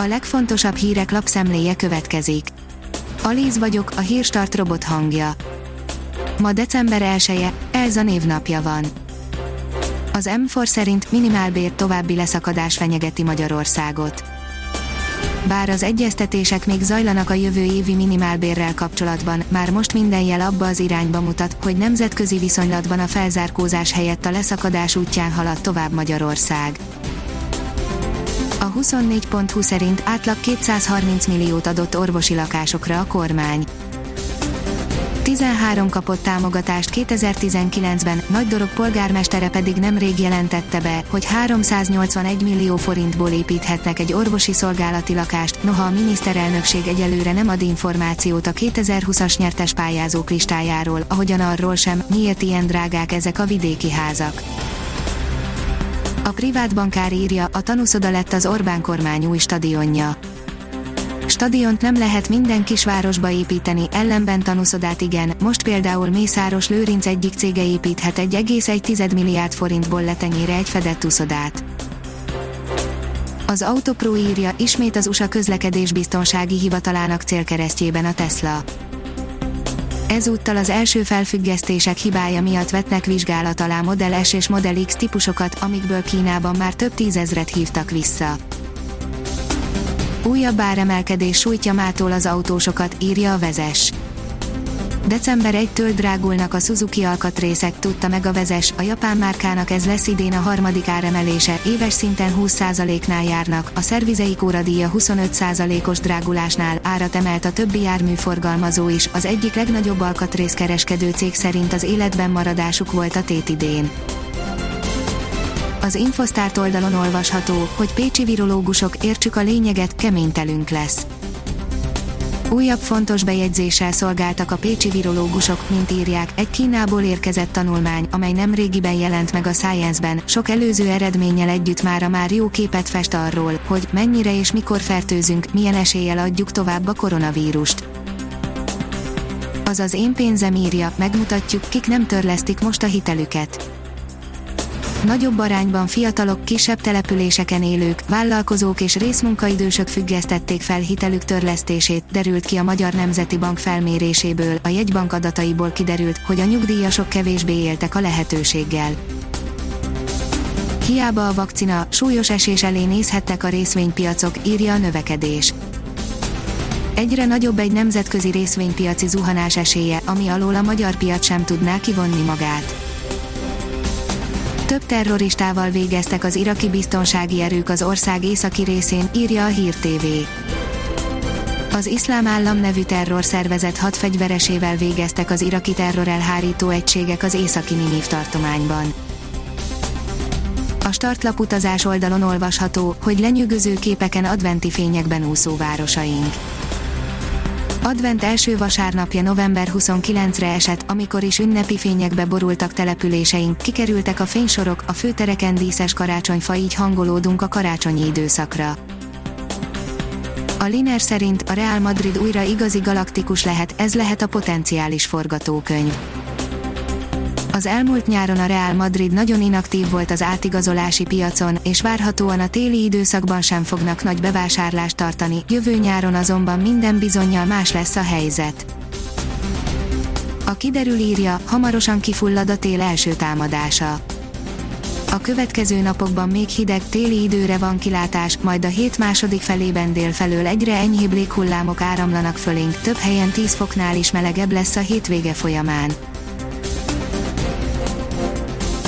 A legfontosabb hírek lapszemléje következik. Alíz vagyok, a hírstart robot hangja. Ma december 1-e, Elza névnapja van. Az M4 szerint minimálbér további leszakadás fenyegeti Magyarországot. Bár az egyeztetések még zajlanak a jövő évi minimálbérrel kapcsolatban, már most minden jel abba az irányba mutat, hogy nemzetközi viszonylatban a felzárkózás helyett a leszakadás útján halad tovább Magyarország. A 24.20 szerint átlag 230 milliót adott orvosi lakásokra a kormány. 13 kapott támogatást 2019-ben, Nagy Dorog polgármestere pedig nemrég jelentette be, hogy 381 millió forintból építhetnek egy orvosi szolgálati lakást, noha a miniszterelnökség egyelőre nem ad információt a 2020-as nyertes pályázók listájáról, ahogyan arról sem, miért ilyen drágák ezek a vidéki házak. A privát bankár írja, a tanúszoda lett az Orbán kormány új stadionja. Stadiont nem lehet minden kisvárosba építeni, ellenben tanuszodát igen, most például Mészáros Lőrinc egyik cége építhet 1,1 milliárd forintból letenyére egy fedett uszodát. Az Autopro írja, ismét az USA közlekedésbiztonsági hivatalának célkeresztjében a Tesla. Ezúttal az első felfüggesztések hibája miatt vetnek vizsgálat alá Model S és Model X típusokat, amikből Kínában már több tízezret hívtak vissza. Újabb áremelkedés sújtja mától az autósokat, írja a vezes. December 1-től drágulnak a Suzuki alkatrészek, tudta meg a vezes, a japán márkának ez lesz idén a harmadik áremelése, éves szinten 20%-nál járnak, a szervizeik óradíja 25%-os drágulásnál árat emelt a többi járműforgalmazó is, az egyik legnagyobb alkatrészkereskedő cég szerint az életben maradásuk volt a tét idén. Az Infosztárt oldalon olvasható, hogy pécsi virológusok értsük a lényeget, kemény telünk lesz. Újabb fontos bejegyzéssel szolgáltak a pécsi virológusok, mint írják, egy Kínából érkezett tanulmány, amely nem régiben jelent meg a Science-ben, sok előző eredménnyel együtt mára már jó képet fest arról, hogy mennyire és mikor fertőzünk, milyen eséllyel adjuk tovább a koronavírust. Az én pénzem írja, megmutatjuk, kik nem törlesztik most a hitelüket Nagyobb arányban fiatalok kisebb településeken élők, vállalkozók és részmunkaidősök függesztették fel hitelük törlesztését, derült ki a Magyar Nemzeti Bank felméréséből, a jegybank adataiból kiderült, hogy a nyugdíjasok kevésbé éltek a lehetőséggel. Hiába a vakcina, súlyos esés elé nézhettek a részvénypiacok, írja a növekedés. Egyre nagyobb egy nemzetközi részvénypiaci zuhanás esélye, ami alól a magyar piac sem tudná kivonni magát több terroristával végeztek az iraki biztonsági erők az ország északi részén, írja a Hír TV. Az Iszlám Állam nevű terrorszervezet hat fegyveresével végeztek az iraki terrorelhárító egységek az északi Niniv tartományban. A startlap utazás oldalon olvasható, hogy lenyűgöző képeken adventi fényekben úszó városaink. Advent első vasárnapja november 29-re esett, amikor is ünnepi fényekbe borultak településeink, kikerültek a fénysorok, a főtereken díszes karácsonyfa így hangolódunk a karácsonyi időszakra. A Liner szerint a Real Madrid újra igazi galaktikus lehet, ez lehet a potenciális forgatókönyv. Az elmúlt nyáron a Real Madrid nagyon inaktív volt az átigazolási piacon, és várhatóan a téli időszakban sem fognak nagy bevásárlást tartani, jövő nyáron azonban minden bizonyal más lesz a helyzet. A kiderül írja, hamarosan kifullad a tél első támadása. A következő napokban még hideg téli időre van kilátás, majd a hét második felében délfelől egyre enyhébb léghullámok áramlanak fölénk, több helyen 10 foknál is melegebb lesz a hétvége folyamán.